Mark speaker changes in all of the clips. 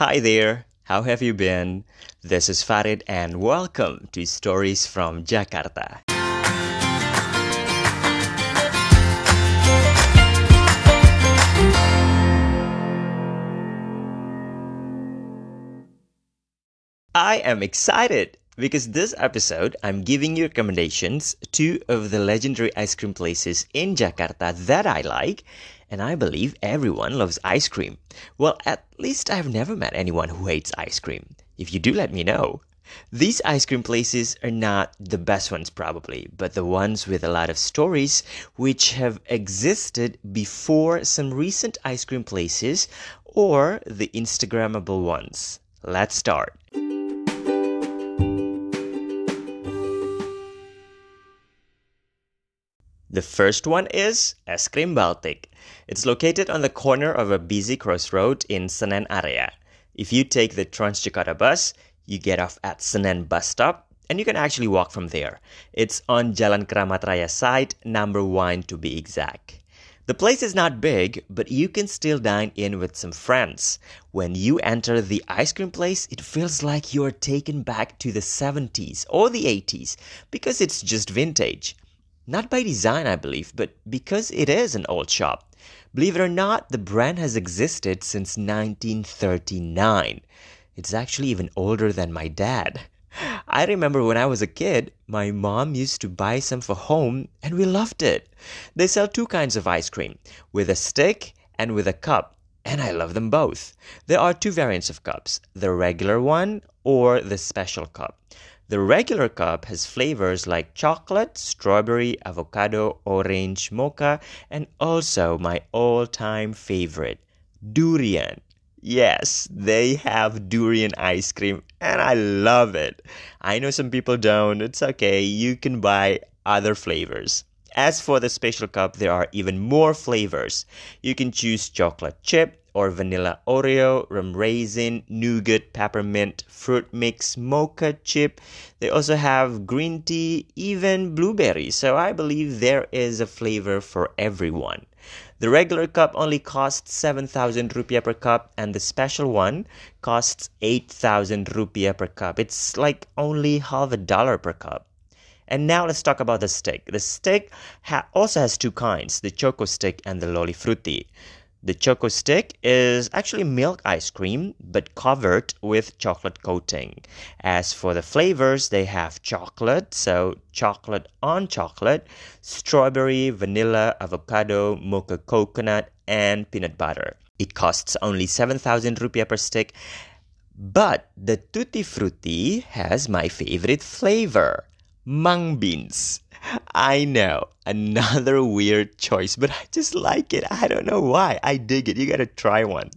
Speaker 1: Hi there, how have you been? This is Farid and welcome to Stories from Jakarta. I am excited because this episode I'm giving you recommendations two of the legendary ice cream places in Jakarta that I like and I believe everyone loves ice cream. Well, at least I've never met anyone who hates ice cream. If you do let me know. These ice cream places are not the best ones probably, but the ones with a lot of stories which have existed before some recent ice cream places or the Instagrammable ones. Let's start. The first one is Es Krim Baltic. It's located on the corner of a busy crossroad in Senen area. If you take the Transjakarta bus, you get off at Senen bus stop and you can actually walk from there. It's on Jalan Kramat Raya side, number 1 to be exact. The place is not big, but you can still dine in with some friends. When you enter the ice cream place, it feels like you're taken back to the 70s or the 80s because it's just vintage. Not by design, I believe, but because it is an old shop. Believe it or not, the brand has existed since 1939. It's actually even older than my dad. I remember when I was a kid, my mom used to buy some for home and we loved it. They sell two kinds of ice cream, with a stick and with a cup, and I love them both. There are two variants of cups, the regular one or the special cup. The regular cup has flavors like chocolate, strawberry, avocado, orange, mocha, and also my all time favorite, durian. Yes, they have durian ice cream and I love it. I know some people don't. It's okay. You can buy other flavors. As for the special cup, there are even more flavors. You can choose chocolate chip, or vanilla Oreo, rum raisin, nougat, peppermint, fruit mix, mocha chip. They also have green tea, even blueberry. So I believe there is a flavor for everyone. The regular cup only costs 7000 rupiah per cup and the special one costs 8000 rupiah per cup. It's like only half a dollar per cup. And now let's talk about the stick. The stick ha- also has two kinds, the choco stick and the lolly frutti. The Choco Stick is actually milk ice cream but covered with chocolate coating. As for the flavors, they have chocolate, so chocolate on chocolate, strawberry, vanilla, avocado, mocha coconut, and peanut butter. It costs only 7,000 rupiah per stick. But the Tutti Frutti has my favorite flavor, mung beans. I know, another weird choice, but I just like it. I don't know why. I dig it. You gotta try one.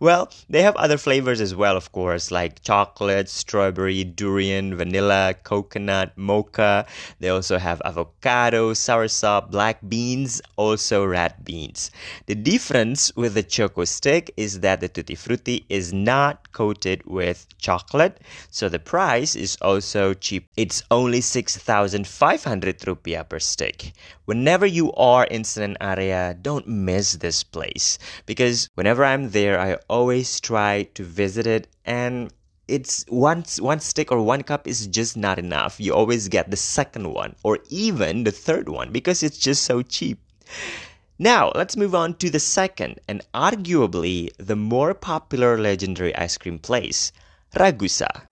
Speaker 1: Well, they have other flavors as well, of course, like chocolate, strawberry, durian, vanilla, coconut, mocha. They also have avocado, soursop, black beans, also red beans. The difference with the choco stick is that the tutti frutti is not coated with chocolate, so the price is also cheap. It's only 6,500 rupiah per stick. Whenever you are in Senen area, don't miss this place because whenever I'm there, I always try to visit it and it's one one stick or one cup is just not enough. You always get the second one or even the third one because it's just so cheap. Now, let's move on to the second and arguably the more popular legendary ice cream place, Ragusa.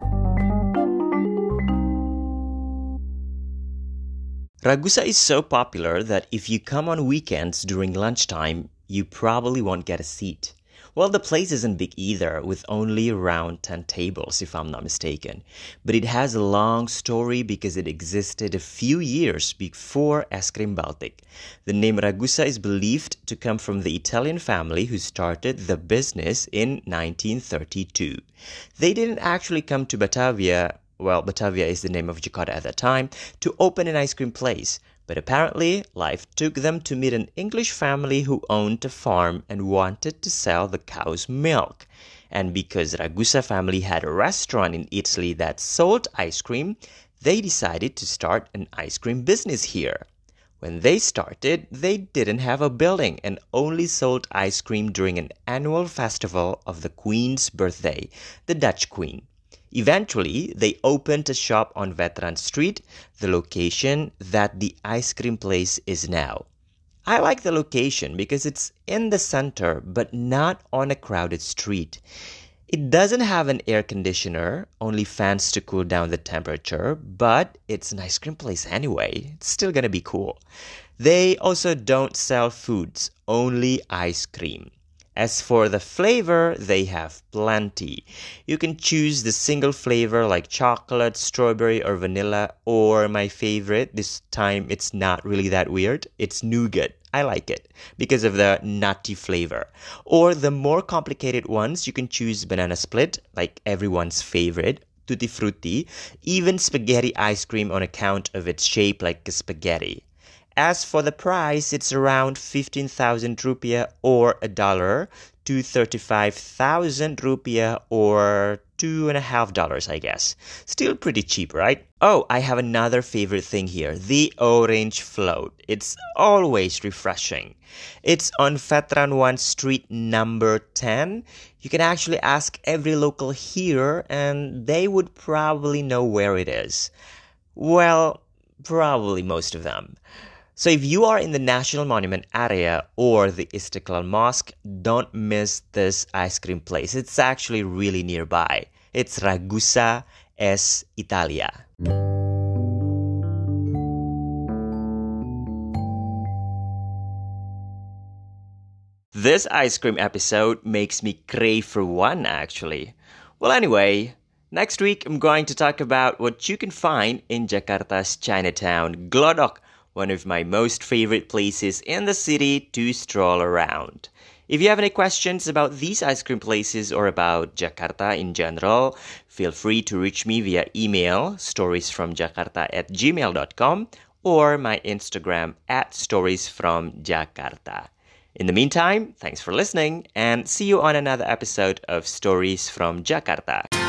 Speaker 1: Ragusa is so popular that if you come on weekends during lunchtime, you probably won't get a seat. Well, the place isn't big either, with only around 10 tables, if I'm not mistaken. But it has a long story because it existed a few years before Es Krim Baltic. The name Ragusa is believed to come from the Italian family who started the business in 1932. They didn't actually come to Batavia well, Batavia is the name of Jakarta at that time, to open an ice cream place. But apparently, life took them to meet an English family who owned a farm and wanted to sell the cow's milk. And because Ragusa family had a restaurant in Italy that sold ice cream, they decided to start an ice cream business here. When they started, they didn't have a building and only sold ice cream during an annual festival of the Queen's birthday, the Dutch Queen. Eventually, they opened a shop on Veteran Street, the location that the ice cream place is now. I like the location because it's in the center but not on a crowded street. It doesn't have an air conditioner, only fans to cool down the temperature, but it's an ice cream place anyway. It's still gonna be cool. They also don't sell foods, only ice cream. As for the flavor, they have plenty. You can choose the single flavor like chocolate, strawberry, or vanilla, or my favorite, this time it's not really that weird, it's nougat. I like it because of the nutty flavor. Or the more complicated ones, you can choose banana split, like everyone's favorite, tutti frutti, even spaghetti ice cream on account of its shape like a spaghetti. As for the price, it's around 15,000 rupiah or a dollar to 35,000 rupiah or two and a half dollars, I guess. Still pretty cheap, right? Oh, I have another favorite thing here the orange float. It's always refreshing. It's on Veteran 1 Street number 10. You can actually ask every local here, and they would probably know where it is. Well, probably most of them. So if you are in the National Monument area or the Istiqlal Mosque, don't miss this ice cream place. It's actually really nearby. It's Ragusa Es Italia. This ice cream episode makes me crave for one actually. Well, anyway, next week I'm going to talk about what you can find in Jakarta's Chinatown, Glodok one of my most favorite places in the city to stroll around. If you have any questions about these ice cream places or about Jakarta in general, feel free to reach me via email storiesfromjakarta at gmail.com or my Instagram at storiesfromjakarta. In the meantime, thanks for listening and see you on another episode of Stories from Jakarta.